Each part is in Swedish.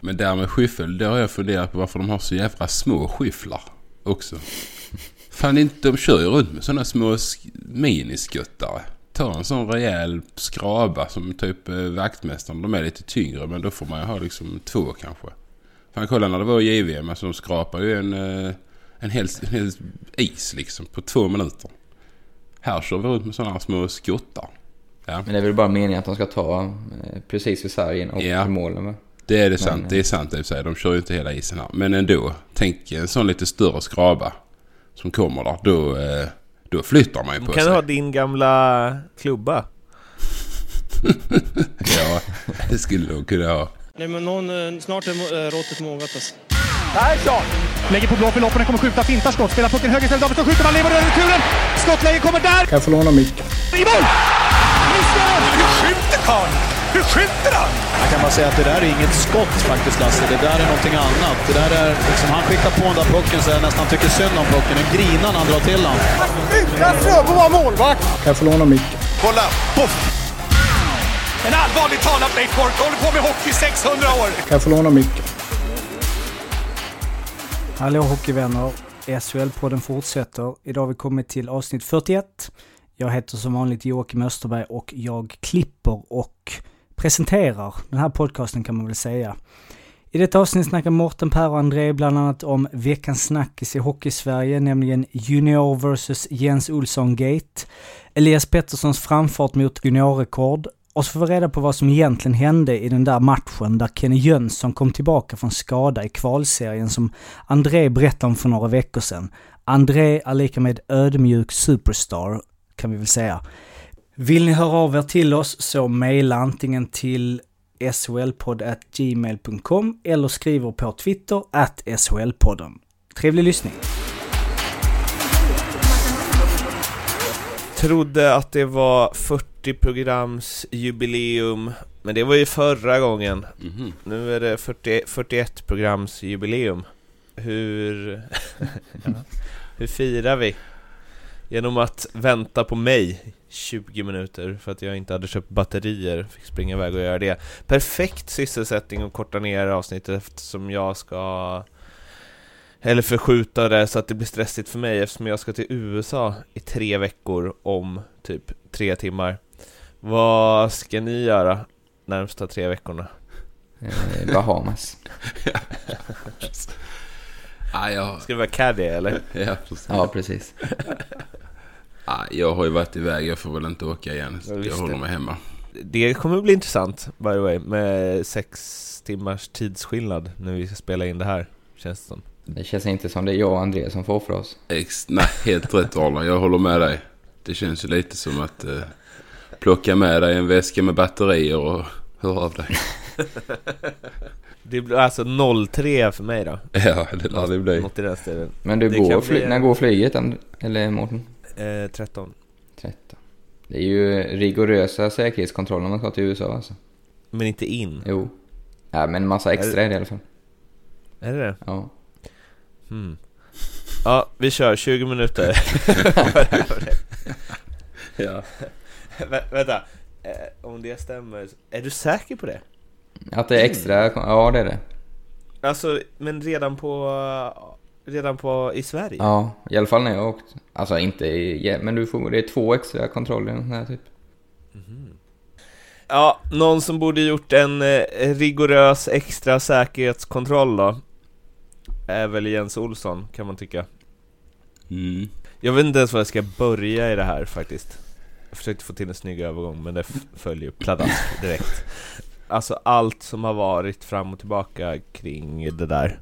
Men där med skyffel, det har jag funderat på varför de har så jävla små skyfflar också. Fan inte, de kör ju runt med sådana små sk- miniskuttare. Ta en sån rejäl skraba som typ eh, vaktmästaren. De är lite tyngre men då får man ju ha liksom två kanske. Fan kolla när det var JVM, alltså de skrapar ju en, eh, en, hel, en hel is liksom på två minuter. Här kör vi runt med sådana här små skuttar. Ja. Men det är väl bara meningen att de ska ta eh, precis vid sargen och Ja. målen va? Det är det sant. Men, det är sant i och för sig. De kör ju inte hela isen här. Men ändå. Tänk en sån lite större skraba som kommer där. Då, eh, då flyttar man ju på Kan sig. ha din gamla klubba? Ja, det skulle de kunna ha. Nej, men någon, eh, snart är eh, råttet mogat alltså. Persson! Lägger på blå för loppen, kommer skjuta, fintar skott, spelar pucken höger istället, Davidsson skjuter, man lever över returen! Skottläge kommer där! Kan jag få låna micken? I mål! Missar! Hur skjuter karln? Hur skjuter han? Jag kan bara säga att det där är inget skott faktiskt Lasse. Det där är någonting annat. Det där är liksom, han skickar på den där pucken så jag nästan tycker synd om pucken. Den grinar när han drar till den. Utan Fröbo var målvakt! Kan jag få låna micken? Kolla! Poff! En allvarligt talad Blake Bork håller på med hockey i 600 år! Kan jag få låna micken? Hallå hockeyvänner! SHL-podden fortsätter. Idag har vi kommit till avsnitt 41. Jag heter som vanligt Joakim Österberg och jag klipper och presenterar den här podcasten kan man väl säga. I detta avsnitt snackar Morten, Per och André bland annat om veckans snackis i Hockeysverige, nämligen Junior vs Jens Olsson Gate, Elias Petterssons framfart mot juniorrekord och så får vi reda på vad som egentligen hände i den där matchen där Kenny Jönsson kom tillbaka från skada i kvalserien som André berättade om för några veckor sedan. André är lika med ödmjuk superstar, kan vi väl säga. Vill ni höra av er till oss så mejla antingen till solpodd.gmail.com eller skriver på Twitter at solpodden. Trevlig lyssning! Trodde att det var 40 programs jubileum Men det var ju förra gången Mhm. Nu är det 40, 41 programs jubileum Hur... ja. Hur firar vi? Genom att vänta på mig 20 minuter för att jag inte hade köpt batterier Fick springa iväg och göra det Perfekt sysselsättning att korta ner avsnittet eftersom jag ska eller förskjuta det så att det blir stressigt för mig eftersom jag ska till USA i tre veckor om typ tre timmar. Vad ska ni göra närmsta tre veckorna? Eh, Bahamas. Ah, jag, Ska det vara caddy eller? ja, precis. Ja, precis. Ah, jag har ju varit iväg. Jag får väl inte åka igen. Så Ja, jag håller det. mig hemma. Det kommer bli intressant by the way med sex timmars tidsskillnad när vi ska spela in det här känns det som. Det känns inte som det är jag och André som får offra oss. Ex, nej, helt rätt Arla. Jag håller med dig. Det känns ju lite som att eh, plocka med dig en väska med batterier och höra av dig. Det blir alltså 03 för mig då. Ja, det lär det bli. Något i den stilen. Men du, Det går fly- bli- när går flyget? Eller Mårten? Eh, 13. 13. Det är ju rigorösa säkerhetskontroller man ska till USA alltså. Men inte in. Jo. Ja, men massa extra är det i alla fall. Är det det? Ja. Hmm. Ja, vi kör 20 minuter. Ja. Vä vänta, eh, om det stämmer, är du säker på det? Att det är extra, ja det är det. Alltså, men redan på, redan på, i Sverige? Ja, i alla fall när jag åkt. Alltså inte i, men du får, det är två extra kontroller här typ. Ja, någon som borde gjort en eh, rigorös extra säkerhetskontroll då Är väl Jens Olsson, kan man tycka Mm. Jag vet inte ens var jag ska börja i det här faktiskt Jag försökte få till en snygg övergång men det följer pladask direkt Alltså allt som har varit fram och tillbaka kring det där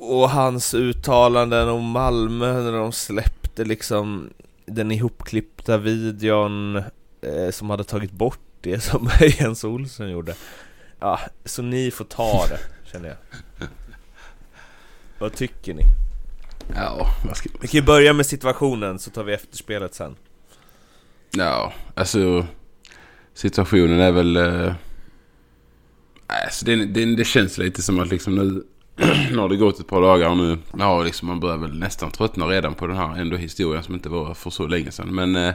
Och hans uttalanden om Malmö när de släppte liksom den ihopklippta videon eh, som hade tagit bort det som Jens Olsson gjorde. Ja, så ni får ta det, känner jag. Vad tycker ni? Ja, vad ska Vi kan ju börja med situationen så tar vi efterspelet sen. Ja, alltså situationen är väl... Eh, alltså det, det, det känns lite som att liksom nu, nu har det gått ett par dagar nu. Ja, liksom man börjar väl nästan tröttna redan på den här ändå historien som inte var för så länge sedan. Men eh,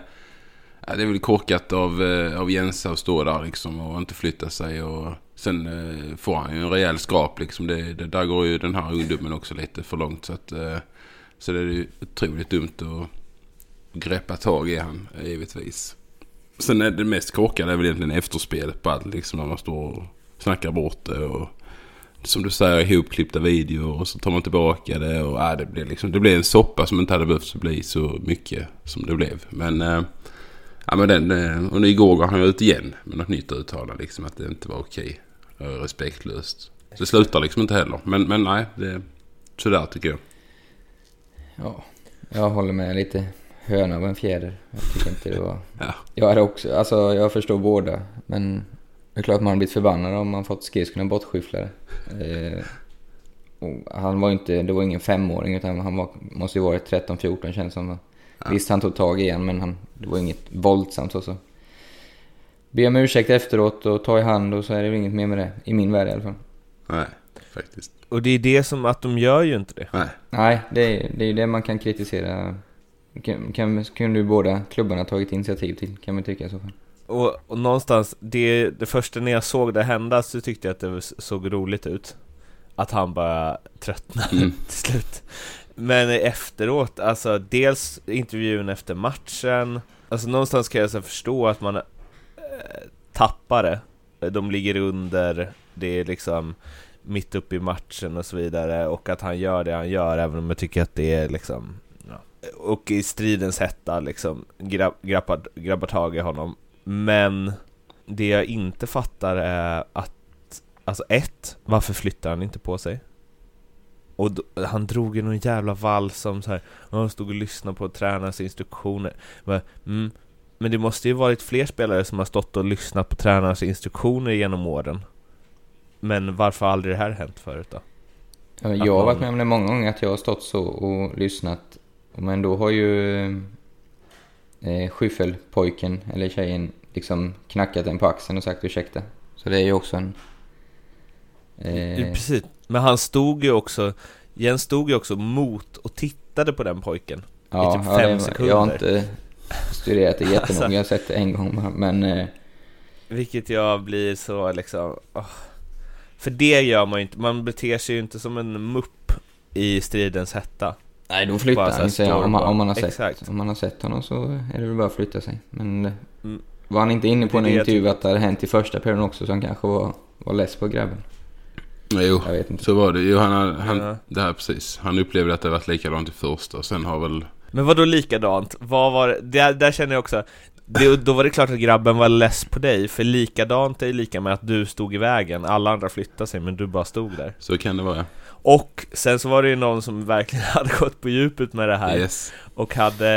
det är väl korkat av, eh, av Jensa att stå där liksom och inte flytta sig. Och sen eh, får han ju en rejäl skrap liksom. Det, det, där går ju den här ungdomen också lite för långt. Så, att, eh, så det är ju otroligt dumt att greppa tag i han givetvis. Sen är det mest korkade är väl egentligen efterspelet på allt. Liksom när man står och snackar bort det. Och som du säger ihopklippta videor och så tar man tillbaka det. Och, äh, det, blir liksom, det blir en soppa som inte hade behövt bli så mycket som det blev. Men, äh, ja, men den, äh, och igår går han ut igen med något nytt uttalande. Liksom, att det inte var okej. Respektlöst. Så det slutar liksom inte heller. Men, men nej, det är sådär tycker jag. Ja, jag håller med lite höna av en fjäder. Jag tycker inte det var... Ja. Jag är också, alltså jag förstår båda. Men det är klart man har blivit förbannad om man fått skridskorna bortskyfflade. Eh, och han var inte, det var ingen femåring utan han var, måste ju varit 13-14 känns som. Ja. Visst han tog tag i en men han, det var inget våldsamt och så. Be om ursäkt efteråt och ta i hand och så är det väl inget mer med det. I min värld i alla fall. Nej, faktiskt. Och det är det som att de gör ju inte det. Nej. Nej, det är det, är det man kan kritisera. Kan, kan, kunde ju båda klubbarna tagit initiativ till kan man tycka i så fall. Och, och någonstans, det, det första när jag såg det hända så tyckte jag att det såg roligt ut. Att han bara tröttnade Mm. till slut. Men efteråt, alltså dels intervjun efter matchen. Alltså någonstans kan jag så förstå att man eh, tappar det. De ligger under, det är liksom mitt uppe i matchen och så vidare. Och att han gör det han gör, även om jag tycker att det är liksom ja. Och i stridens hetta liksom grabb, grabbar, grabbar tag i honom. Men det jag inte fattar är att Alltså ett, varför flyttar han inte på sig? Och då, han drog ju någon jävla vals som så här, han stod och lyssnade på tränarens instruktioner. Men, mm, men det måste ju varit fler spelare som har stått och lyssnat på tränarens instruktioner genom åren. Men varför har aldrig det här hänt förut då? Ja, jag har varit med om det många gånger att jag har stått så och lyssnat. Men då har ju eh, Schyffel-pojken eller tjejen liksom knackat en på axeln och sagt ursäkta. Så det är ju också en... Eh... Precis, men han stod ju också, Jens stod ju också mot och tittade på den pojken ja, i typ ja, fem det, sekunder. Jag har inte studerat det jättenoga, Alltså. jag har sett det en gång men... Eh, Vilket jag blir så liksom... åh. För det gör man ju inte, man beter sig ju inte som en mupp i stridens hetta. Nej, då flyttar han sig. Om man, om, man har Exakt. sett, om man har sett honom så är det väl bara att flytta sig. Men eh, Mm. var han inte inne på en intervju att det hade hänt i första perioden också så han kanske var, var less på grabben? Jo, Jag vet inte. så var det. Jo, han, han, Ja. det här precis. Han upplevde att det varit likadant i första. och Sen har väl... Men vad då likadant? Vad var det? Där, där känner jag också det, Då var det klart att grabben var less på dig, för likadant är lika med att du stod i vägen Alla andra flyttade sig, men du bara stod där Så kan det vara ja. Och sen så var det ju någon som verkligen hade gått på djupet med det här Yes. Och hade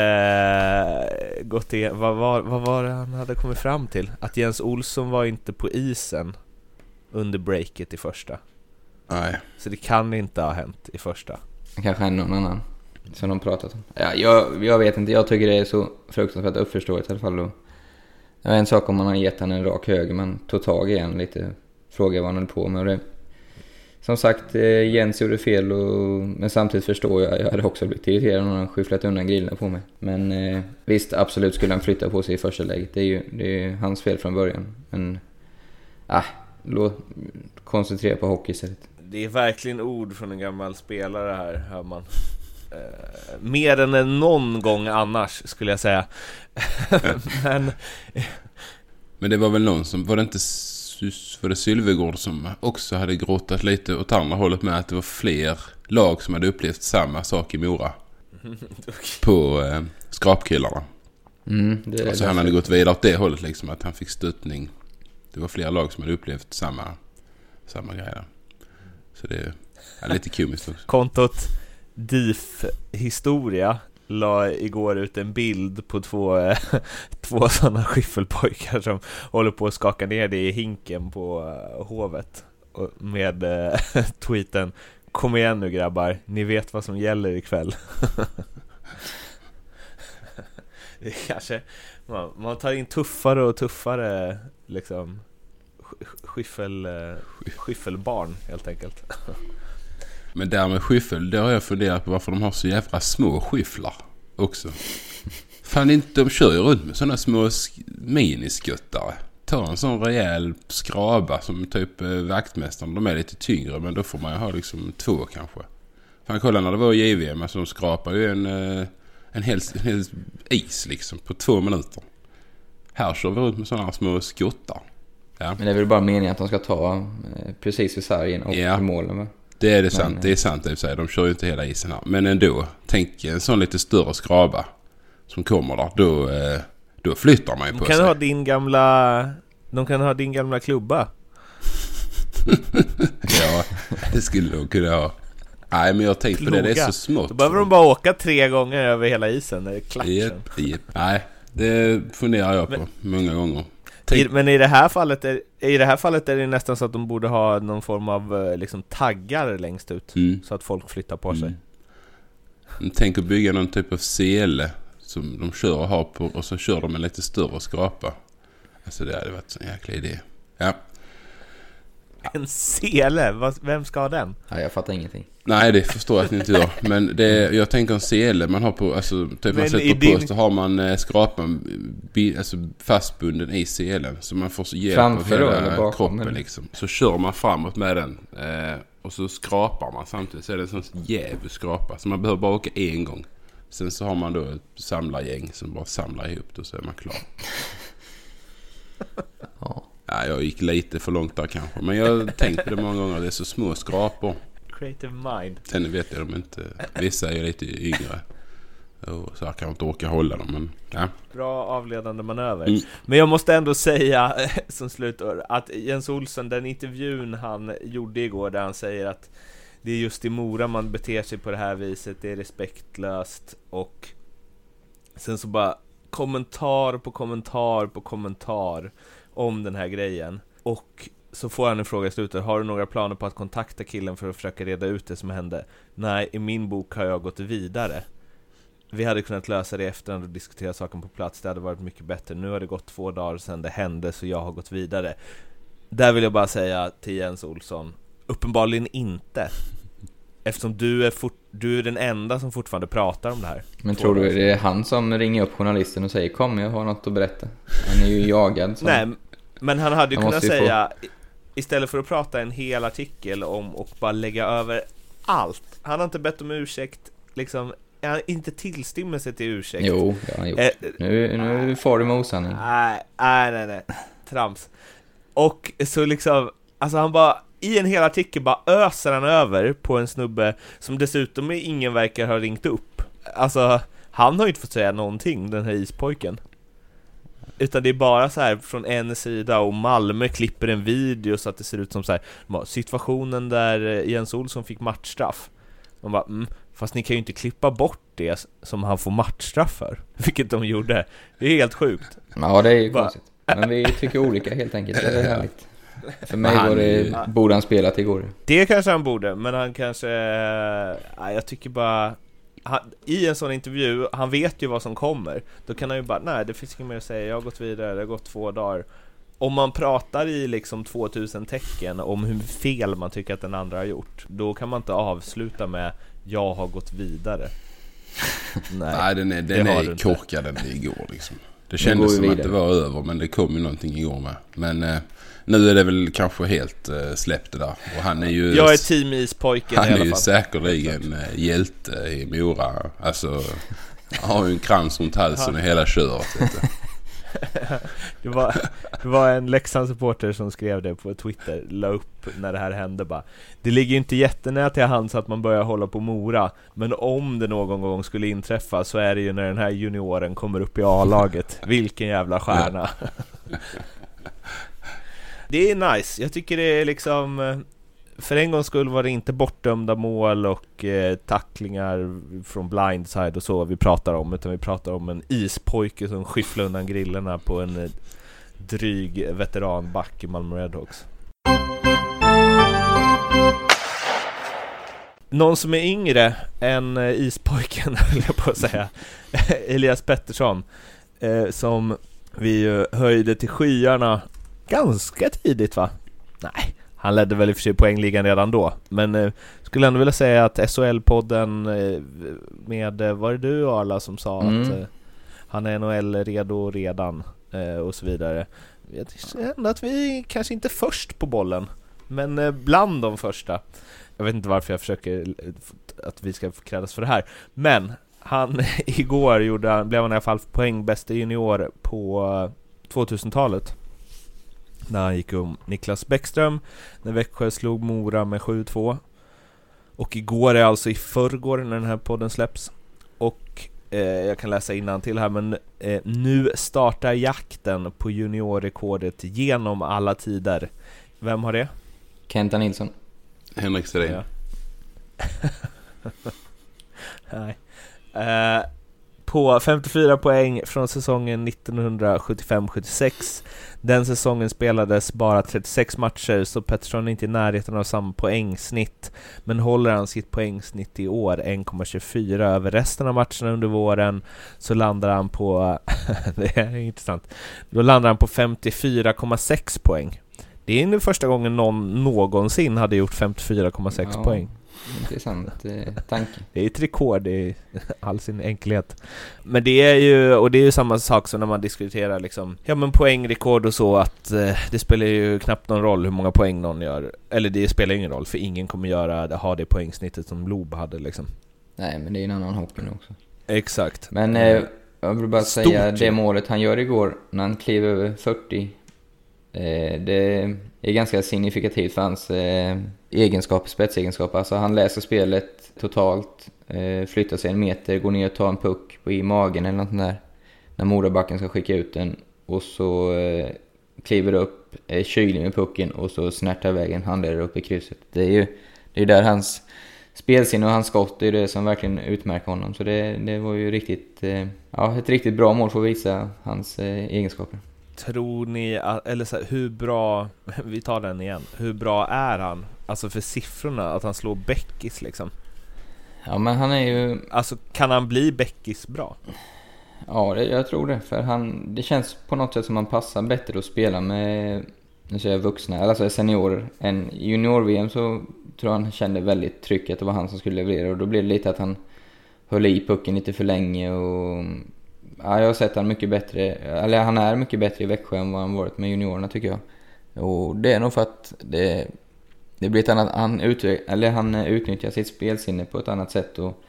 eh, gått igen, vad var, vad var det han hade kommit fram till? Att Jens Olsson var inte på isen under breaket i första Nej. Så det kan inte ha hänt i första Kanske någon annan som de pratat om. Ja, jag, jag vet inte, jag tycker det är så fruktansvärt uppförståeligt i alla fall. Och det var en sak om man har gett han en rak höger, man tog tag i en lite, frågade vad han höll på med. Och det, som sagt, eh, Jens gjorde fel, och, men samtidigt förstår jag, jag hade också blivit irriterad om han skyfflat undan grillorna på mig. Men eh, visst, absolut skulle han flytta på sig i första läget. Det är ju det är ju hans fel från början. Men, ah, låt, koncentrera på hockey istället. Det är verkligen ord från en gammal spelare här, hör man. Eh, mer än en någon gång annars, skulle jag säga. Men, Men det var väl någon som... Var det inte Sys- var det Sylvegård som också hade grottat lite åt andra hållet med att det var fler lag som hade upplevt samma sak i Mora. På eh, skrapkillarna. Mm, det är Alltså han hade gått vidare åt det hållet liksom. Att han fick stöttning. Det var flera lag som hade upplevt samma, samma grej där. Så det är lite komiskt också. kontot DIF Historia la igår ut en bild på två, två sådana skiffelpojkar som håller på att skaka ner det i hinken på eh, Hovet. Och Med eh, tweeten Kom igen nu grabbar, ni vet vad som gäller ikväll. det kanske, man, man tar in tuffare och tuffare liksom sk- skiffel, eh, skiffelbarn helt enkelt. Men där med skyffel, det har jag funderat på varför de har så jävla små skyfflar också. Fan inte, de kör ju runt med sådana små sk- miniskuttare. Ta en sån rejäl skraba som typ eh, vaktmästaren. De är lite tyngre men då får man ju ha liksom två kanske. Fan kolla när det var JVM, alltså de skrapar ju en, eh, en hel, en hel is liksom på två minuter. Här kör vi runt med sådana här små skuttar. Ja. Men det är väl bara meningen att de ska ta eh, precis vid sargen och Ja. målen va? Det är det sant. Men, det är sant i och för sig. De kör ju inte hela isen här. Men ändå. Tänk en sån lite större skraba som kommer där. Då, eh, då flyttar man ju De på kan sig. ha din gamla... De kan ha din gamla klubba. Ja, det skulle de kunna ha. Nej, men jag har tänkt på det. Det är så smått. Då behöver de bara åka tre gånger över hela isen när det är klart. Japp, japp. Nej, det funderar jag på många gånger. I, Tänk, men i det här fallet är, i det här fallet är det nästan så att de borde ha någon form av eh, liksom, taggar längst ut. mm, Så att folk flyttar på sig. mm. Tänk att bygga någon typ av sele som de kör och har på och så kör de en lite större skrapa. Alltså det hade varit en jäkla idé. Ja. En sele, vem ska ha den? Ja, jag fattar ingenting. Nej, det förstår jag att ni inte gör. Men det, jag tänker en sele man har på, alltså typ man sätter på din- så har man eh, skrapan alltså fastbunden i selen. Så man får så hjälp Framför av då, hela eller bakom, kroppen eller? liksom. Så kör man framåt med den. Eh, och så skrapar man samtidigt. Så är det en sån jävlig skrapa. Så man behöver bara åka en gång. Sen så har man då ett samlargäng som bara samlar ihop det och så är man klar. Ja. Ja, jag gick lite för långt där kanske. Men jag har tänkt på det många gånger. Det är så små skrapor. Creative mind. Sen vet jag de inte. Vissa är ju lite yngre. Och så jag kan inte orka hålla dem. Men ja. Bra avledande manöver. Mm. Men jag måste ändå säga som slutord att Jens Olsson, den intervjun han gjorde igår där han säger att det är just i Mora man beter sig på det här viset, det är respektlöst och sen så bara kommentar på kommentar på kommentar om den här grejen. Och så får han en fråga i slutet, har du några planer på att kontakta killen för att försöka reda ut det som hände? Nej, i min bok har jag gått vidare. Vi hade kunnat lösa det i efterhand och diskutera saken på plats, det hade varit mycket bättre. Nu har det gått två dagar sedan det hände, så jag har gått vidare. Där vill jag bara säga till Jens Olsson, uppenbarligen inte. Eftersom du är, fort, du är den enda som fortfarande pratar om det här. Men tror du det är han som ringer upp journalisten och säger kom jag har något att berätta? Han är ju jagad som... Nej, men han hade ju Han kunnat ju få- säga i- Istället för att prata en hel artikel om och bara lägga över allt Han har inte bett om ursäkt liksom Han inte tillstymmelse till ursäkt Jo, det har han gjort. Eh, Nu, nu får du med osanning. Nej, nej, nej, nej. Trams. Och så liksom, alltså han bara, i en hel artikel bara öser han över på en snubbe som dessutom ingen verkar ha ringt upp. Alltså, han har ju inte fått säga någonting, den här ispojken. Utan det är bara så här från en sida och Malmö klipper en video så att det ser ut som så här situationen där Jens Olsson fick matchstraff. Man bara, mm, fast ni kan ju inte klippa bort det som han får matchstraff för. Vilket de gjorde. Det är helt sjukt. Ja, det är ju konstigt. Men vi tycker olika helt enkelt. Det är härligt. För mig Han var det, borde han spelat igår. Det kanske han borde, men han kanske... Nej, jag tycker bara... Han, I en sån intervju, han vet ju vad som kommer. Då kan han ju bara, nej det finns inget mer att säga, jag har gått vidare, det har gått två dagar. Om man pratar i liksom 2000 tecken om hur fel man tycker att den andra har gjort, då kan man inte avsluta med jag har gått vidare. Nej. Nej, den är, den är korkad den igår liksom. Det kändes som att vidare. det var över men det kom ju någonting igår med. Men eh, nu är det väl kanske helt eh, släppt det där. Och han är ju... Jag är team ispojken Han i är alla ju fall. säkerligen eh, hjälte i Mora. Alltså, han har ju en krans runt halsen och hela köret. Det var, det var en Leksandssupporter som skrev det på Twitter, la upp när det här hände bara Det ligger ju inte jättenära till hands att man börjar hålla på Mora Men om det någon gång skulle inträffa så är det ju när den här junioren kommer upp i A-laget Vilken jävla stjärna! Det är nice, jag tycker det är liksom eh, för en gångs skull var det inte bortdömda mål och eh, tacklingar från blindside och så vi pratar om utan vi pratar om en ispojke som skyfflar undan grillorna på en eh, dryg veteranback i Malmö Redhawks. Någon som är yngre än eh, ispojken höll jag på att säga Elias Pettersson eh, Som vi ju höjde till skyarna ganska tidigt va? Nej, han ledde väl i och för sig poängligan redan då Men eh, skulle ändå vilja säga att SHL-podden eh, med, eh, var det du Arla som sa Mm. att eh, Han är NHL-redo redan eh, och så vidare. Jag känner att vi kanske inte är först på bollen, men eh, bland de första. Jag vet inte varför jag försöker eh, att vi ska krädas för det här, men han igår gjorde, blev han i alla fall poängbäste junior på eh, 2000-talet. När han gick om Niklas Bäckström, när Växjö slog Mora med 7-2. Och igår är alltså i förrgår när den här podden släpps. Och eh, jag kan läsa till här men eh, nu startar jakten på juniorrekordet genom alla tider. Vem har det? Kenta Nilsson. Henrik Sedin. Ja. Nej. Eh, på 54 poäng från säsongen 1975-76. Den säsongen spelades bara 36 matcher, så Pettersson är inte i närheten av samma poängsnitt. Men håller han sitt poängsnitt i år, 1,24 över resten av matcherna under våren, så landar han på... det är intressant. Då landar han på 54,6 poäng. Det är nu första gången någon någonsin hade gjort 54,6 Ja. poäng. Intressant eh, tanke. Det är ett rekord i all sin enkelhet. Men det är ju, och det är ju samma sak som när man diskuterar liksom, ja men poängrekord och så att eh, det spelar ju knappt någon roll hur många poäng någon gör. Eller det spelar ingen roll, för ingen kommer göra, ha det poängsnittet som Lob hade liksom. Nej, men det är en annan hockey nu också. Exakt. Men eh, jag vill bara Stort säga, ju. det målet han gör igår, när han kliver över 40, eh, det är ganska signifikativt för hans eh, egenskaper, spetsegenskaper. Alltså han läser spelet totalt, eh, flyttar sig en meter, går ner och tar en puck på, i magen eller något sånt där. När Morabacken ska skicka ut den. Och så eh, kliver upp, är kylig med pucken och så snärtar iväg en handledare upp i krysset. Det är ju det är där hans spelsinne och hans skott är det som verkligen utmärker honom. Så det, det var ju riktigt, eh, ja, ett riktigt bra mål för att visa hans eh, egenskaper. Tror ni, eller så här, hur bra, vi tar den igen, hur bra är han? Alltså för siffrorna, att han slår Beckis liksom. Ja, men han är ju, Alltså kan han bli Beckis bra? ja, det, jag tror det. För han, det känns på något sätt som han passar bättre att spela med, nu säger jag vuxna, eller alltså seniorer. Än junior-VM så tror jag han kände väldigt att det var han som skulle leverera och då blev det lite att han höll i pucken lite för länge och ja, jag har sett han mycket bättre, eller han är mycket bättre i Växjö än vad han varit med juniorerna tycker jag. Och det är nog för att det, det blir ett annat, han, ut, eller han utnyttjar sitt spelsinne på ett annat sätt och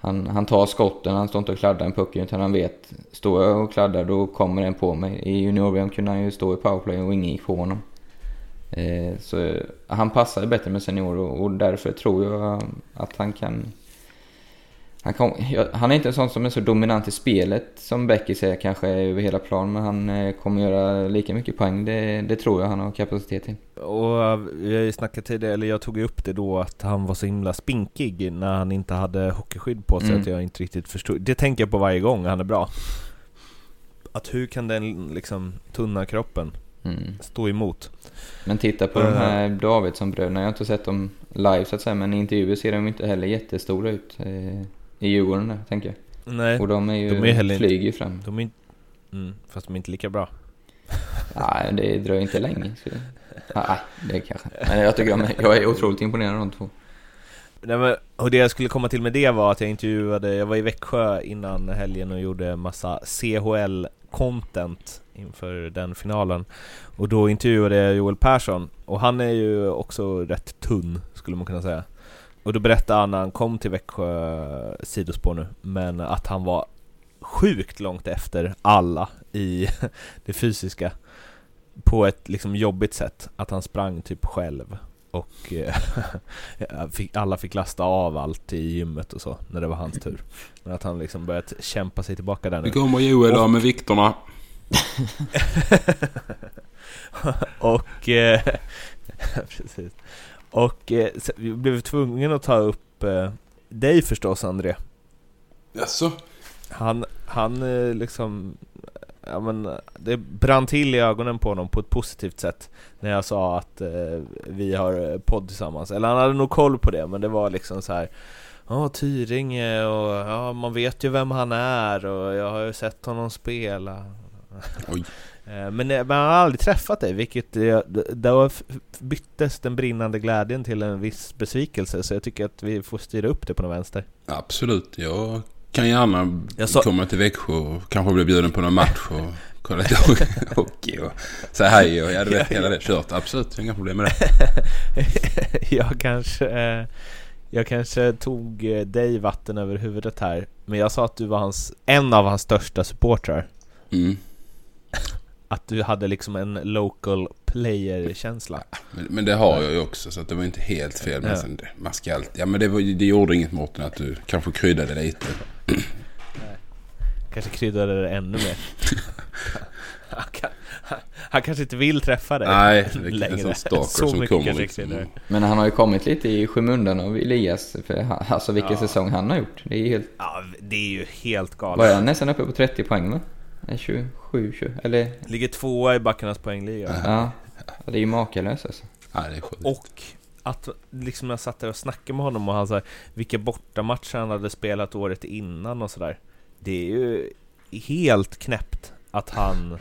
han, han tar skotten, han står inte och kladdar en pucken utan han vet, står jag och kladdar då kommer den på mig. I junior kunde han ju stå i powerplay och ingen gick på honom. Eh, så han passar bättre med senior och, och därför tror jag att han kan... Han, ja, han är inte en sån som är så dominant i spelet som Beckis är kanske över hela plan men han eh, kommer göra lika mycket poäng. Det, det tror jag han har kapacitet till. Och eh, vi har ju snackat tidigare, eller jag tog ju upp det då att han var så himla spinkig när han inte hade hockeyskydd på sig Mm. att jag inte riktigt förstod. Det tänker jag på varje gång han är bra. Att hur kan den liksom tunna kroppen Mm. stå emot? Men titta på de här Davidsson-bröderna. Jag har inte sett dem live så att säga men i intervjuer ser de inte heller jättestora ut. I Djurgården där, tänker jag. Nej, Och de är ju, de är heller flyger ju fram. de är inte... Mm, fast de är inte lika bra. Nej, det dröjer inte länge. Så... Nej, det kanske. Men jag tycker de jag är otroligt imponerad av de två. Nej, men, och det jag skulle komma till med det var att jag intervjuade, jag var i Växjö innan helgen och gjorde massa CHL-content inför den finalen. Och då intervjuade jag Joel Persson, och han är ju också rätt tunn, skulle man kunna säga. Och då berättade han när han kom till Växjö, sidospår nu, men att han var sjukt långt efter alla i det fysiska. På ett liksom jobbigt sätt, att han sprang typ själv. Och eh, alla fick lasta av allt i gymmet och så när det var hans tur. Men att han liksom börjat kämpa sig tillbaka där Nu nu. kommer Joel av med vikterna. och... Eh, precis. Och eh, vi blev tvungna att ta upp eh, dig förstås André. Jaså? Han, han eh, liksom... Ja, men, det brann till i ögonen på honom på ett positivt sätt när jag sa att eh, vi har podd tillsammans. Eller han hade nog koll på det, men det var liksom så här. Ja, Tyringe och ja, man vet ju vem han är och jag har ju sett honom spela. Oj. Eh, Men, eh, men han har aldrig träffat dig, vilket då byttes den brinnande glädjen till en viss besvikelse, så jag tycker att vi får styra upp det på något vänster. Absolut. Jag kan gärna Jag sa- komma till Växjö och kanske bli bjuden på någon match och kolla lite hockey och säga hej och ja, du vet hela det kört. Absolut, inga problem med det. jag kanske... Eh, jag kanske tog dig vatten över huvudet här. Men jag sa att du var hans, en av hans största supportrar. Mm. Att du hade liksom en local player-känsla. Men, men det har jag ju också så att det var inte helt fel. Men Ja. sen, man ska alltid, ja men det, var, det gjorde inget Mårten att du kanske kryddade lite. Kanske kryddade det ännu mer. han, kan, han, han kanske inte vill träffa dig Nej, det är en längre. sån stalker Så som mycket kommer liksom. Men han har ju kommit lite i skymundan av Elias. För han, alltså vilken Ja. säsong han har gjort. Det är helt... Ja, det är ju helt galet. Vad är han? Nästan uppe på 30 poäng va? Nej, 27, 20, eller? Ligger tvåa i backarnas poängliga. Ja. ja det är ju makalöst alltså. Ja, det är sjukt. Och att liksom jag satt där och snackade med honom och han sa vilka bortamatcher han hade spelat året innan och sådär. Det är ju helt knäppt att han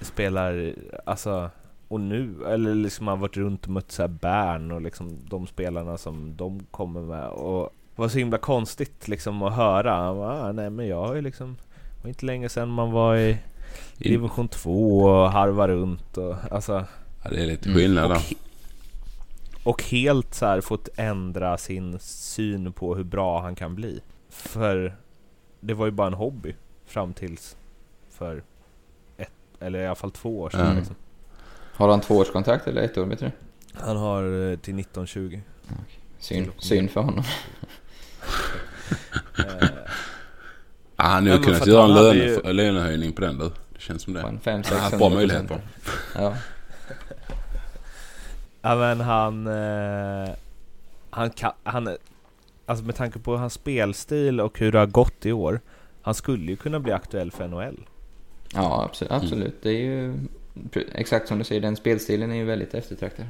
spelar, alltså, och nu, eller liksom har varit runt och mött såhär Bern och liksom de spelarna som de kommer med och det var så himla konstigt liksom att höra. Han bara, ah, nej men jag har ju liksom, var inte länge sedan man var i division 2 och harva runt och alltså Ja, det är lite Mm. skillnad och, där. he- och helt så här fått ändra sin syn på hur bra han kan bli. För det var ju bara en hobby fram tills för ett, eller i alla fall två år sedan. Mm. Liksom. Har han tvåårskontrakt eller ett år vet du? Han har eh, till 1920. Synd, synd för honom. Ja, han men kunnat göra en hade löne, ju- lönehöjning på den du. Det känns som det. en 5 Han har 6 haft bra möjlighet på. Ja. Ja men han... Eh, han kan... Han, alltså med tanke på hans spelstil och hur det har gått i år. Han skulle ju kunna bli aktuell för NHL. Ja, absolut. absolut. Det är ju exakt som du säger, den spelstilen är ju väldigt eftertraktad.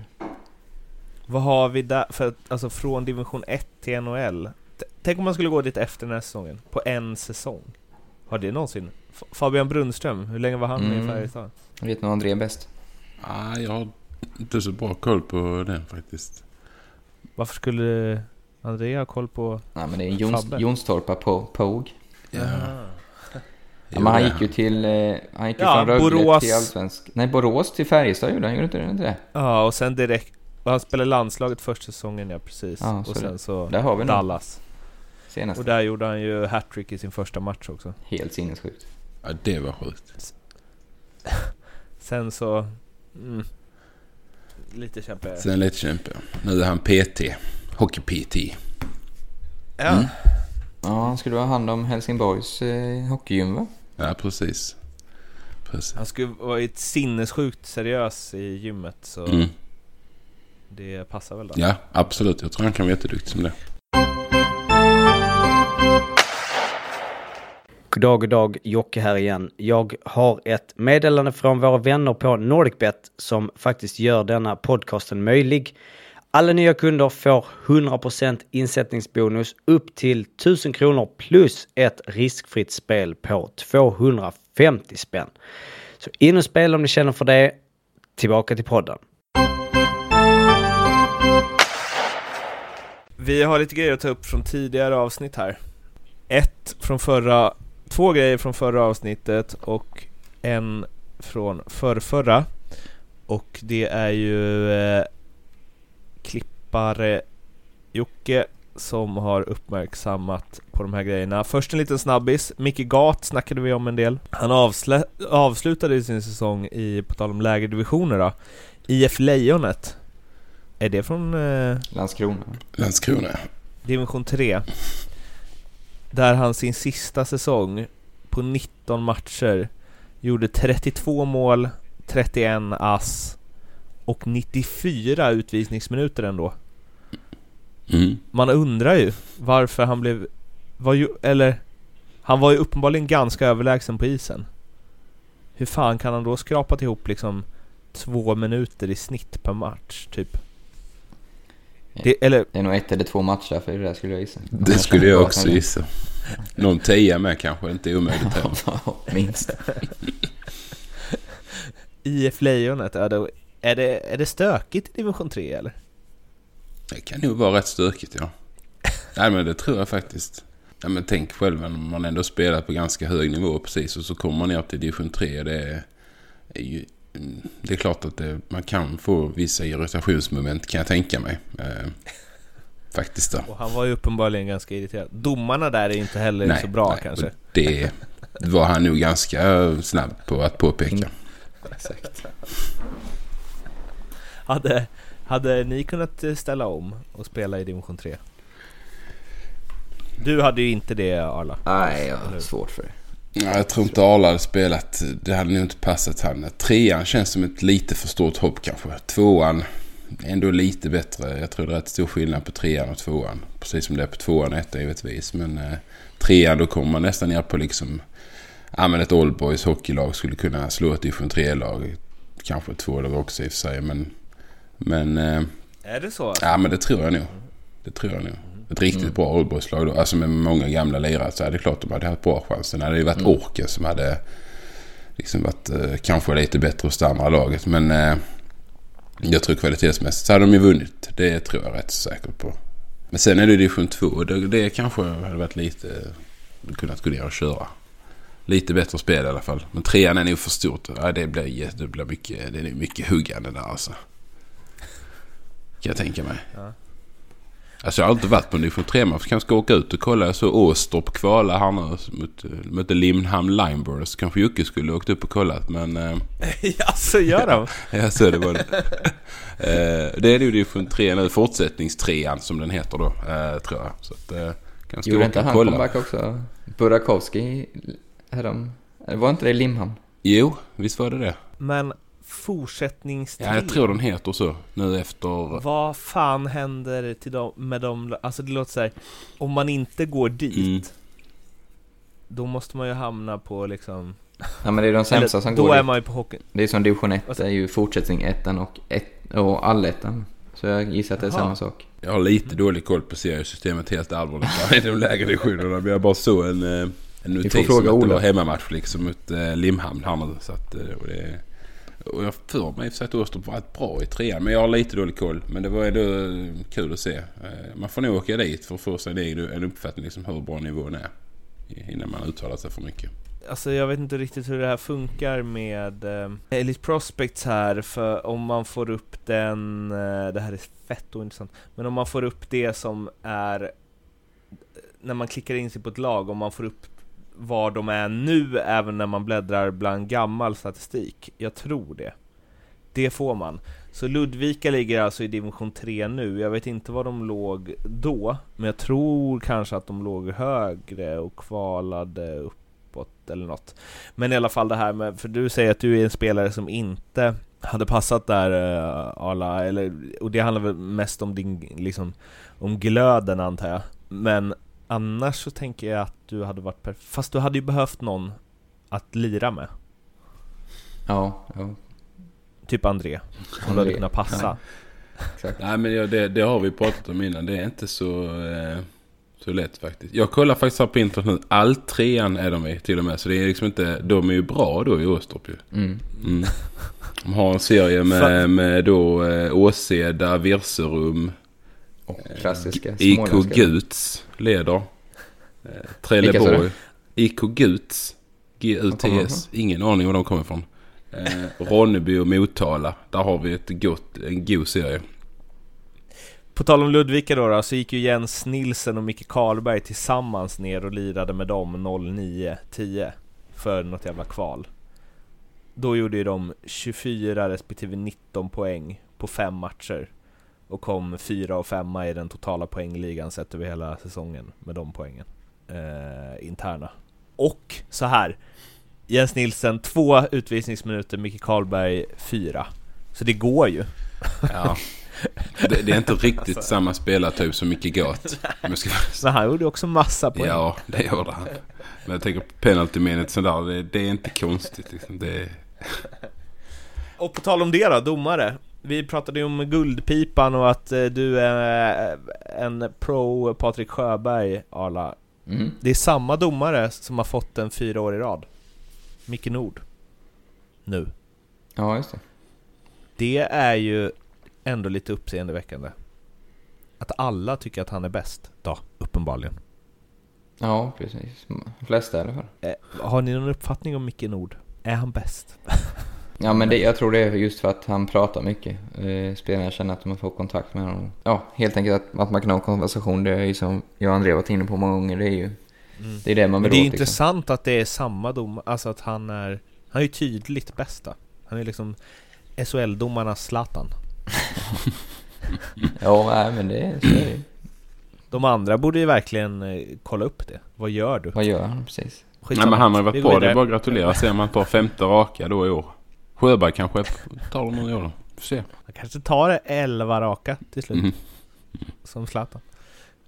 Vad har vi där? För att, alltså från division 1 till NHL. Tänk om man skulle gå dit efter den här säsongen. På en säsong. Har det någonsin? F- Fabian Brunnström, hur länge var han med i Mm. Färjestad? Jag vet nog André bäst. Ja, jag har inte så bra koll på den faktiskt. Varför skulle Andrea ha koll på... Nej men det är Jons. Jonstorpa på Pog. Ja. Ja, men han gick ju till, eh, han gick ju Ja, från Rögle Borås. till Allsvensk. Nej, Borås till Färjestad gjorde han, gjorde inte det? Det? Ja, och sen direkt... Han spelade landslaget första säsongen, ja precis. Ja, så och sen så Där har vi nog Dallas. Senast. Och där gjorde han ju hattrick i sin första match också. Helt sinnessjukt. Ja, det var sjukt. Sen så... Mm, lite kämpigare. Sen lite kämpe. Nu är han PT. Hockey-PT. Ja. Mm. Ja, han skulle ha hand om Helsingborgs eh, hockeygym va? Ja, precis. Precis. Han skulle vara ett sinnessjukt seriös i gymmet så Mm. det passar väl då. Ja, absolut. Jag tror han kan vara jätteduktig som det. Goddag, goddag, Jocke här igen. Jag har ett meddelande från våra vänner på NordicBet som faktiskt gör denna podcasten möjlig. Alla nya kunder får 100% insättningsbonus upp till 1000 kronor plus ett riskfritt spel på 250 spänn. Så in och spela om ni känner för det. Tillbaka till podden. Vi har lite grejer att ta upp från tidigare avsnitt här. Ett från förra, två grejer från förra avsnittet och en från förrförra. Och det är ju eh, klippare Jocke som har uppmärksammat på de här grejerna. Först en liten snabbis. Micke Gat snackade vi om en del. Han avslä- avslutade sin säsong i, på tal om lägre divisioner då, IF Lejonet. Är det från eh, Landskrona. Landskrona. division 3? Där han sin sista säsong på 19 matcher gjorde 32 mål, 31 ass och 94 utvisningsminuter ändå. Mm. Man undrar ju varför han blev... Var ju, eller... Han var ju uppenbarligen ganska överlägsen på isen. Hur fan kan han då skrapa ihop liksom två minuter i snitt per match, typ? Det, eller, Det är nog ett eller två matcher för det där skulle jag gissa. Det skulle jag också gissa. Någon tia med kanske, inte omöjligt heller. Minst. IF Lejonet, är det, är, det, är det stökigt i division 3 eller? Det kan nog vara rätt stökigt, ja. Nej, men det tror jag faktiskt. Ja, men tänk själv om man ändå spelar på ganska hög nivå precis och så kommer man ner till division 3. Det är, är ju, det är klart att det, man kan få vissa irritationsmoment kan jag tänka mig. Eh, faktiskt då. Och han var ju uppenbarligen ganska irriterad. Domarna där är inte heller så bra nej, kanske. Det var han nog ganska snabb på att påpeka. Exakt. Hade, hade ni kunnat ställa om och spela i division 3? Du hade ju inte det Arla. Nej, jag har svårt för det. Ja, jag tror inte Arla hade spelat. Det hade nog inte passat han. Trean känns som ett lite för stort hopp kanske. Tvåan ändå lite bättre. Jag tror det är rätt stor skillnad på trean och tvåan. Precis som det är på tvåan och ettan givetvis. Men eh, trean då kommer man nästan ner på liksom... Ja men ett Oldboys hockeylag skulle kunna slå ett division 3-lag. Kanske två lag också i och för sig. Men... Men... Eh, Är det så? ja men det tror jag nog. Det tror jag nog. Ett riktigt bra Oldboys-lag då. Alltså med många gamla lirare så är det klart de hade haft bra chanser. Det hade ju varit Orken som hade liksom varit eh, kanske lite bättre hos det andra laget. Men eh, jag tror kvalitetsmässigt så hade de ju vunnit. Det tror jag rätt säker på. Men sen är det division 2. Det, det kanske hade varit lite... Kunnat gå ner och köra. Lite bättre spel i alla fall. Men trean är nog för stort. Ja, det blir, det blir mycket, det är mycket huggande där alltså. Kan jag tänka mig. Ja. Alltså jag har inte varit på division 3 match. Kanske ska åka ut och kolla. Jag såg Åstorp kvala här nu mot, mot Limhamn Limeburgers. Kanske Jocke skulle åkt upp och kollat men... Eh, Jaså, gör de? Ja, så det var det. eh, det är ju division 3 nu, fortsättningstrean som den heter då, eh, tror jag. Så att, eh, kanske Gjorde inte han kolla. comeback också? Burakovsky härom... Var inte det i Limhamn? Jo, visst var det det. Men fortsättningstid? Ja, jag tror den heter så nu efter... Vad fan händer till dem, med dem? Alltså det låter så här. om man inte går dit, Mm. då måste man ju hamna på liksom... Ja men det är de sämsta Eller, som då går är dit. man ju på hockeyn. Det är som division 1, Alltså- det är ju fortsättning ettan och, ett, och allettan. Så jag gissar att det är Jaha. samma sak. Jag har lite dålig koll på seriesystemet helt allvarligt i de lägre divisionerna. Men jag bara såg en, eh, en notis får fråga om att det var hemmamatch liksom mot eh, Limhamn här nu. Så att, eh, och, det, och jag för mig i och för sig att Åstorp var bra i trean. Men jag har lite dålig koll. Men det var ändå eh, kul att se. Eh, man får nog åka dit för att få sig en en uppfattning liksom hur bra nivån är. Innan man uttalar sig för mycket. Alltså jag vet inte riktigt hur det här funkar med eh, Elite Prospects här, för om man får upp den, eh, det här är fett ointressant, men om man får upp det som är, eh, när man klickar in sig på ett lag, om man får upp var de är nu även när man bläddrar bland gammal statistik. Jag tror det. Det får man. Så Ludvika ligger alltså i division 3 nu. Jag vet inte var de låg då, men jag tror kanske att de låg högre och kvalade uppåt eller något. Men i alla fall det här med, för du säger att du är en spelare som inte hade passat där uh, Arla, eller, och det handlar väl mest om din, liksom, om glöden antar jag. Men annars så tänker jag att du hade varit perfekt, fast du hade ju behövt någon att lira med. Ja, ja Typ André, som du hade kunnat passa. exakt. Nej men ja, det, det har vi pratat om innan. Det är inte så, eh, så lätt faktiskt. Jag kollar faktiskt här på internet nu. All trean är de i till och med. Så det är liksom inte, de är ju bra då i Åstorp ju. Mm. Mm. De har en serie med, med då eh, Åseda, Virserum, Och klassiska IK småländska. Guts leder. Eh, Trelleborg. IK Guts. G-U-T-S. Ingen aning var de kommer ifrån. Eh, Ronneby och Motala. Där har vi ett gott, en god serie. På tal om Ludvika då, då, så gick ju Jens Nilsen och Micke Karlberg tillsammans ner och lirade med dem 09-10 för något jävla kval. Då gjorde ju de 24 respektive 19 poäng på fem matcher och kom fyra och femma i den totala poängligan sett över hela säsongen med de poängen. Eh, interna. Och så här. Jens Nilsen två utvisningsminuter, Micke Karlberg fyra. Så det går ju. Ja. Det, det är inte riktigt samma spelartyp som Micke jag ska Men han gjorde också massa poäng. Ja, det gjorde han. Men jag tänker på penalty minute sådär. Det, det är inte konstigt liksom. Det, Och på tal om det då, domare. Vi pratade ju om Guldpipan och att eh, du är eh, en pro Patrik Sjöberg, Arla. Mm. Det är samma domare som har fått den fyra år i rad. Micke Nord. Nu. Ja, just det. Det är ju ändå lite uppseendeväckande. Att alla tycker att han är bäst, då, uppenbarligen. Ja, precis. De flesta i alla fall. Eh, har ni någon uppfattning om Micke Nord? Är han bäst? Ja, men det, jag tror det är just för att han pratar mycket. Eh, spelarna känner att de får kontakt med honom. Ja, helt enkelt att, att man kan ha en konversation. Det är ju som jag och André varit inne på många gånger. Det är ju det, är det man Men vill det är åt, liksom. intressant att det är samma dom, alltså att han är... Han är ju tydligt bästa. Han är liksom SHL-domarnas Zlatan. Ja, nej, men det är så är det. De andra borde ju verkligen eh, kolla upp det. Vad gör du? Vad gör han precis? Nej, men han har ju varit går bra. Det är bara att gratulera. Se om han tar femte raka då i år. Sjöberg kanske tar det någon år då. Får se. Han kanske tar 11 raka till slut. Mhm. Som Zlatan.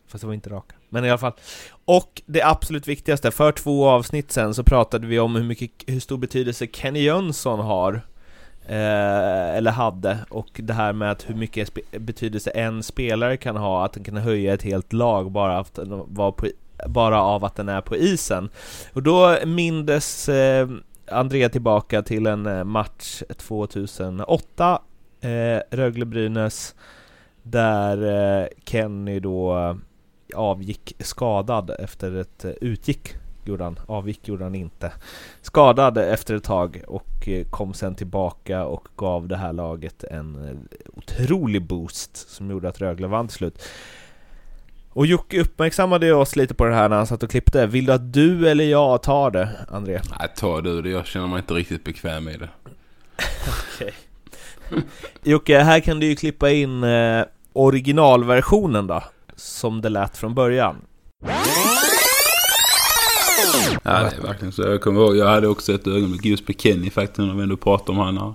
Fast det var inte raka. Men i alla fall. Och det absolut viktigaste, för två avsnitt sen så pratade vi om hur mycket, hur stor betydelse Kenny Jönsson har. Eh, eller hade. Och det här med att hur mycket betydelse en spelare kan ha, att den kan höja ett helt lag bara, att den var på, bara av att den är på isen. Och då mindes eh, André tillbaka till en eh, match 2008 eh, Rögle-Brynäs där eh, Kenny då eh, avgick skadad efter ett eh, utgick. Gjorde han, avgick gjorde han inte. Skadad efter ett tag och kom sen tillbaka och gav det här laget en otrolig boost som gjorde att Rögle vann till slut. Och Jocke uppmärksammade oss lite på det här när han satt och klippte. Vill du att du eller jag tar det, André? Nej, ta du det. Jag känner mig inte riktigt bekväm i det. Jocke, här kan du ju klippa in eh, originalversionen då, som det lät från början. Ja, det är verkligen så. Jag kommer ihåg, jag hade också ett ögonblick just med Kenny faktiskt när vi ändå pratade om här.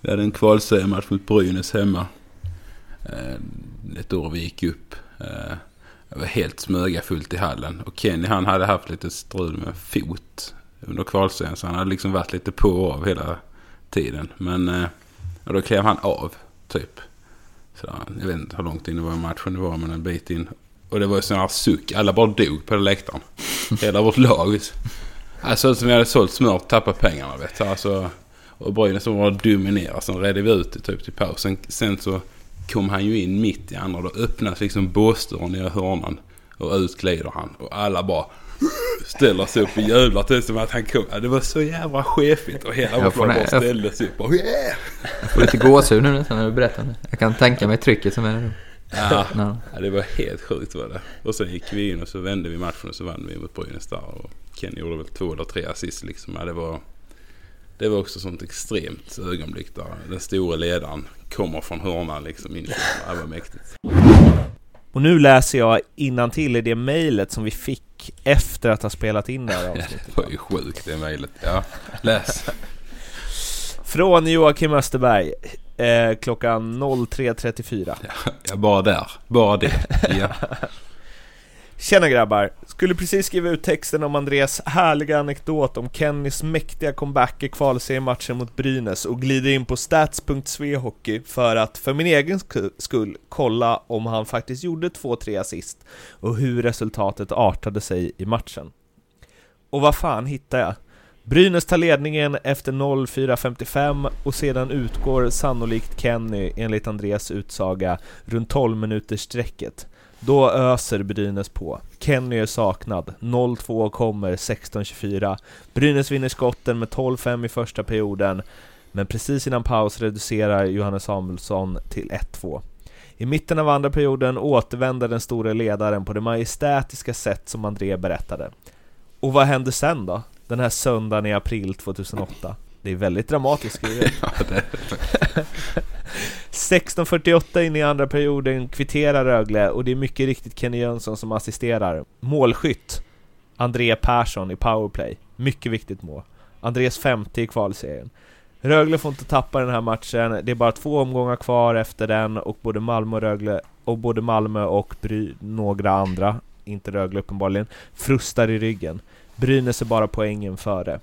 Vi hade en kvalseriematch mot Brynäs hemma. Eh, ett år vi gick upp. Det var helt smögafullt i hallen. Och Kenny han hade haft lite strul med fot under kvalserien. Så han hade liksom varit lite på och av hela tiden. Men eh, och då klev han av typ. Så jag vet inte hur långt in det var i matchen det var men en bit in. Och det var ju sån här suck. Alla bara dog på den läktaren. Hela vårt lag. Alltså som vi hade sålt smör och tappat pengarna vet du. Alltså, och Brynäs som var dominerade. Sen redde vi ut det typ till pausen. Sen så kom han ju in mitt i andra. och Då öppnas liksom båsdörren i hörnan. Och ut glider han. Och alla bara ställer sig upp och jublar. Är som att han kom. Ja, det var så jävla chefigt. Och hela vårt bara ställde sig upp och yeah! Jag får lite gåshud nu nästan när du berättar det. Jag kan tänka mig trycket som är där. Ja, Ja. ja, det var helt sjukt var det. Och sen gick vi in och så vände vi matchen och så vann vi mot Brynäs där. Och Ken gjorde väl två eller tre assist liksom. Ja, det var... Det var också sånt extremt ögonblick där den stora ledaren kommer från hörnan liksom in Det var mäktigt. Och nu läser jag till i det mejlet som vi fick efter att ha spelat in det här avsnittet. Det var ju sjukt det mejlet. Ja, läs. Från Joakim Österberg, eh, klockan 03.34. Ja, bara där. Bara det. Ja. Tjena grabbar! Skulle precis skriva ut texten om Andreas härliga anekdot om Kennys mäktiga comeback i kvalseriematchen mot Brynäs och glider in på stats.svehockey för att för min egen skull kolla om han faktiskt gjorde 2-3 assist och hur resultatet artade sig i matchen. Och vad fan hittar jag? Brynäs tar ledningen efter 04.55 och sedan utgår sannolikt Kenny, enligt Andreas utsaga, runt 12 minuters sträcket. Då öser Brynäs på. Kenny är saknad. 0-2 kommer 16-24. Brynäs vinner skotten med 12-5 i första perioden, men precis innan paus reducerar Johannes Samuelsson till 1-2. I mitten av andra perioden återvänder den store ledaren på det majestätiska sätt som André berättade. Och vad händer sen då? Den här söndagen i april 2008? Det är väldigt dramatiskt skrivet. Ja, det, 16.48 in i andra perioden kvitterar Rögle och det är mycket riktigt Kenny Jönsson som assisterar. Målskytt André Persson i powerplay. Mycket viktigt mål. Andrés femte i kvalserien. Rögle får inte tappa den här matchen. Det är bara två omgångar kvar efter den och både Malmö och Rögle och både Malmö och Bry några andra, inte Rögle uppenbarligen, frustar i ryggen. Brynäs är bara poängen före.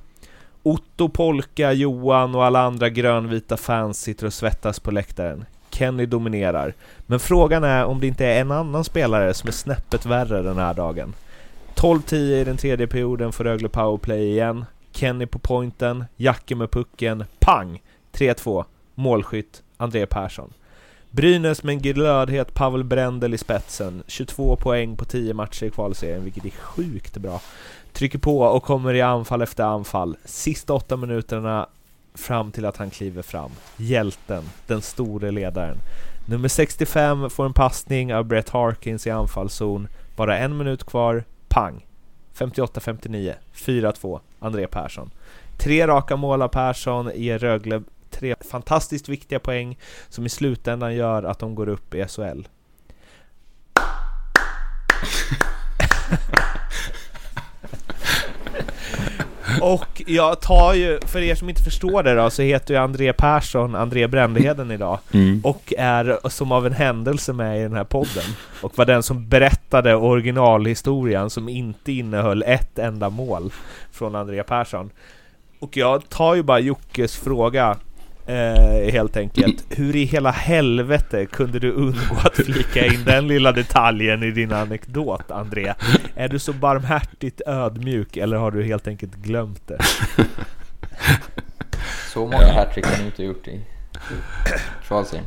Otto, Polka, Johan och alla andra grönvita fans sitter och svettas på läktaren. Kenny dominerar. Men frågan är om det inte är en annan spelare som är snäppet värre den här dagen. 12-10 i den tredje perioden för Rögle powerplay igen. Kenny på pointen, Jacke med pucken, pang! 3-2, målskytt, André Persson. Brynäs med en glödhet Pavel Brendel i spetsen. 22 poäng på 10 matcher i kvalserien, vilket är sjukt bra. Trycker på och kommer i anfall efter anfall. Sista åtta minuterna fram till att han kliver fram. Hjälten, den store ledaren. Nummer 65 får en passning av Brett Harkins i anfallszon. Bara en minut kvar. Pang! 58-59. 4-2. André Persson. Tre raka mål av Persson ger Rögle tre fantastiskt viktiga poäng som i slutändan gör att de går upp i SHL. Och jag tar ju, för er som inte förstår det då, så heter ju André Persson André Brändeheden idag. Mm. Och är som av en händelse med i den här podden. Och var den som berättade originalhistorien som inte innehöll ett enda mål från André Persson. Och jag tar ju bara Jockes fråga eh, helt enkelt. Hur i hela helvete kunde du undgå att flika in den lilla detaljen i din anekdot, André? Är du så barmhärtigt ödmjuk eller har du helt enkelt glömt det? Så många hattrick har ni inte gjort i kvalserien.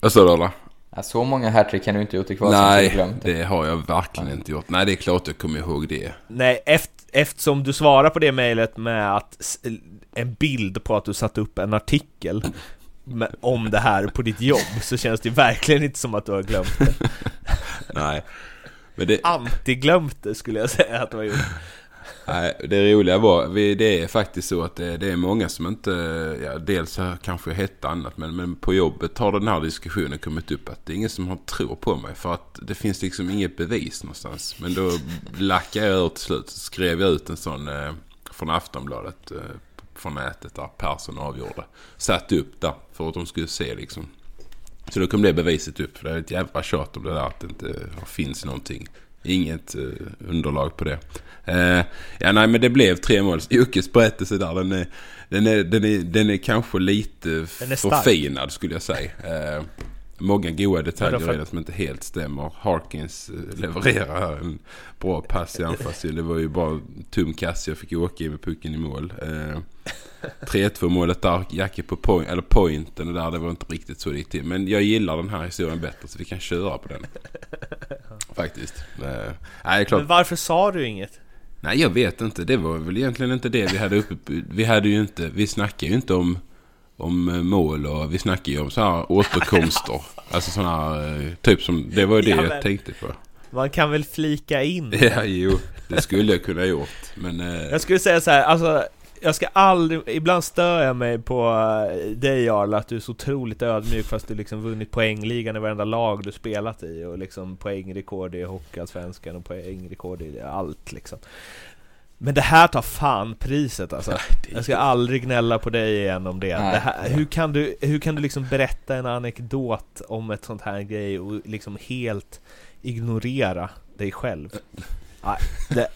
Vad sa du? Ja, så många hattrick kan du inte gjort i kvalserien du Nej, det. har jag verkligen inte gjort. Nej, det är klart jag kommer ihåg det. Nej, eft, eftersom du svarar på det mejlet med att en bild på att du satt upp en artikel om det här på ditt jobb så känns det verkligen inte som att du har glömt det. Nej. Men det, Antiglömt det skulle jag säga att du har gjort nej, det roliga var, vi, det är faktiskt så att det, det är många som inte, eh, ja, dels kanske kanske hette annat, men, men på jobbet har den här diskussionen kommit upp att det är ingen som har tro på mig för att det finns liksom inget bevis någonstans. Men då lackade jag ur till slut, så skrev jag ut en sån eh, från Aftonbladet eh, från nätet där Persson avgjorde. Satt upp där för att de skulle se liksom. Så då kom det beviset upp. För det är ett jävla tjat om det där att det inte eh, finns någonting. Inget eh, underlag på det. Eh, ja, nej, men det blev tre mål. Jockes berättelse där, den är, den är, den är, den är kanske lite Den är förfinad skulle jag säga. Eh, många goda detaljer för- i den som inte helt stämmer. Harkins eh, levererar en bra pass i anfallsstil. Det var ju bara tum kass jag fick åka i med pucken i mål. Eh, 3-2 målet där, Jacke på point, eller pointen och där, det var inte riktigt så det gick till. Men jag gillar den här historien bättre så vi kan köra på den. Faktiskt. Eh, nej, det klart. Men varför sa du inget? Nej, jag vet inte. Det var väl egentligen inte det vi hade uppe. Vi hade ju inte, vi snackade ju inte om, om eh, mål och vi snackade ju om så här återkomster. alltså sådana här, eh, typ som, det var ju det Ja, jag men- tänkte på. Man kan väl flika in? Ja, jo, det skulle jag kunna gjort. Men, eh, Jag skulle säga så här, alltså jag ska aldrig, ibland stör jag mig på eh, dig Jarl, att du är så otroligt ödmjuk fast du liksom vunnit poängligan i varenda lag du spelat i och liksom poängrekord i Hockeyallsvenskan och poängrekord i allt liksom. Men det här tar fan priset alltså. Jag ska aldrig gnälla på dig igen om det. Nej. det här, hur, kan du, hur kan du liksom berätta en anekdot om ett sånt här grej och liksom helt ignorera dig själv? Nej, det,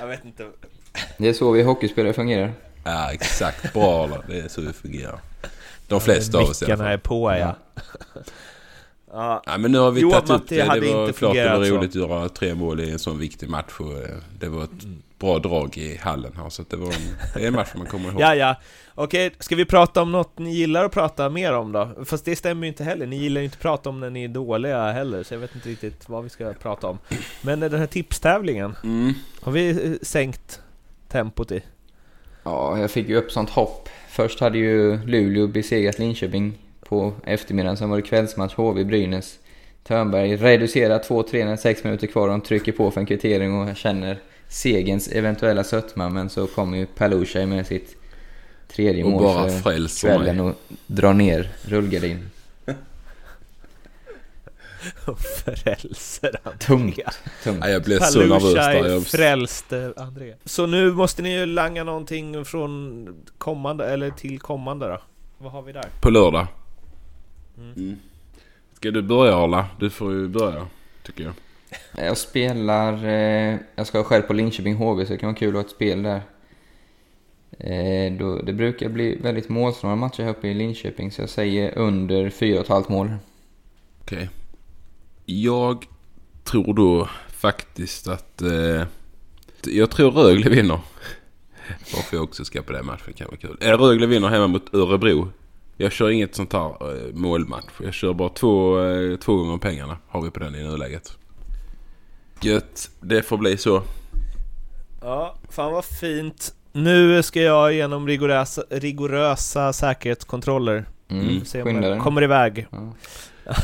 jag vet inte. Det är så vi hockeyspelare fungerar. ja, exakt. Bra. Det är så det fungerar. De flesta av oss i alla fall. är på ja. Ja. Ja, men nu har vi Jo, tagit upp Matti, det. hade Det var inte klart det var så. roligt att göra tre mål i en sån viktig match. Och eh, det var ett Mm. bra drag i hallen här. Så att det var en, det är en match man kommer ihåg. Ja, ja. Okej, ska vi prata om något ni gillar att prata mer om då? Fast det stämmer ju inte heller, ni gillar ju inte att prata om när ni är dåliga heller, så jag vet inte riktigt vad vi ska prata om. Men den här tipstävlingen, Mm. har vi eh, sänkt tempot i? Ja, jag fick ju upp sånt hopp. Först hade ju Luleå besegrat Linköping på eftermiddagen. Sen var det kvällsmatch HV-Brynäs. Törnberg reducerar 2-3 när 6 minuter kvar. De trycker på för en kvittering och känner segens eventuella sötma. Men så kommer ju Palushaj med sitt tredje Och mål bara för kvällen mig. och drar ner rullgardin. Frälser André. Tungt. Tungt. Ja, jag blev så nervös där. Jag, frälste André. Så nu måste ni ju langa någonting från kommande, eller till kommande då? Vad har vi där? på lördag. Mm. Ska du börja Arla? Du får ju börja. Tycker jag. Jag spelar... Eh, jag ska själv på Linköping HV så det kan vara kul att ha ett spel där. Eh, då, det brukar bli väldigt målsnåla matcher här uppe i Linköping så jag säger under 4,5 mål. Okej. Jag tror då faktiskt att... Eh, jag tror Rögle vinner. Varför jag också ska på den matchen kan vara kul. Eh, Rögle vinner hemma mot Örebro. Jag kör inget sånt här eh, målmatch. Jag kör bara två, eh, två gånger pengarna har vi på den i nuläget. Gött, det får bli så. Ja, fan vad fint. Nu ska jag igenom rigorösa, rigorösa säkerhetskontroller. Mm. Vi får se om jag kommer iväg. Ja.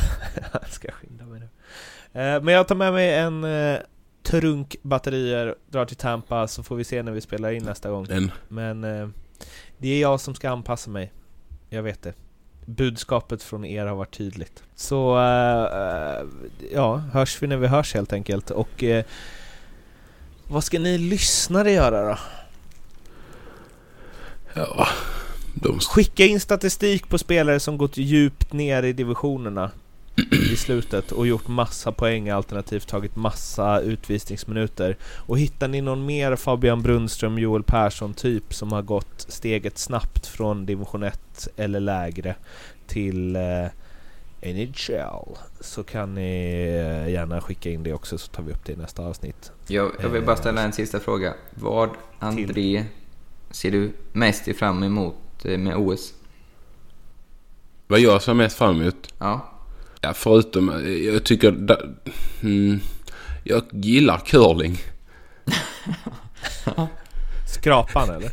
jag ska skynda mig nu. Eh, Men jag tar med mig en trunk batterier, drar till Tampa så får vi se när vi spelar in nästa gång. En, Men det är jag som ska anpassa mig. Jag vet det. Budskapet från er har varit tydligt. Så eh, ja, hörs vi när vi hörs helt enkelt. Och eh, vad ska ni lyssnare göra då? ja, de Skicka in statistik på spelare som gått djupt ner i divisionerna i slutet och gjort massa poäng alternativt tagit massa utvisningsminuter. Och hittar ni någon mer Fabian Brunström, Joel Persson typ som har gått steget snabbt från division 1 eller lägre till eh, NHL så kan ni eh, gärna skicka in det också så tar vi upp det i nästa avsnitt. Jag, jag vill bara ställa en sista fråga. Vad, André, ser du mest fram emot eh, med OS? Vad jag ser mest fram emot? Ja. Ja, förutom... eh, Jag tycker... Da, mm, jag gillar curling. Skrapan eller?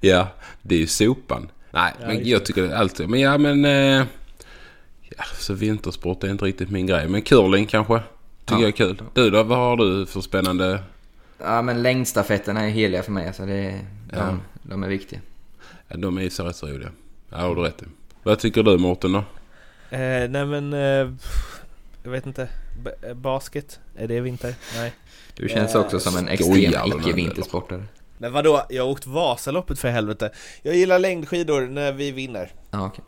Ja, det är ju sopan. Nej, Ja, men jag det. tycker alltid... Men ja, men... Eh, ja, så vintersport är inte riktigt min grej. Men curling kanske. Tycker Ja. jag är kul. Du då? Vad har du för spännande... Ja, men längdstafetterna är heliga för mig. Så det, är- Ja. de, de är viktiga. Ja, de är ju så rätt så roliga. Ja, har du rätt i. Vad tycker du Mårten då? Eh, nej men... Eh, jag vet inte. B- eh, basket? Är det vinter? Nej. Du känns Eh, också som en extrem icke-vintersportare. Men vadå? Jag har åkt Vasaloppet för helvete. Jag gillar längdskidor när vi vinner. Ja, okej.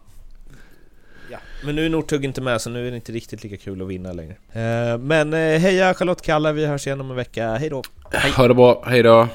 Ja. Men nu är Northug inte med så nu är det inte riktigt lika kul att vinna längre. Eh, men eh, heja Charlotte Kalla, vi hörs igen om en vecka. Hej då! Ha det bra. Hej då.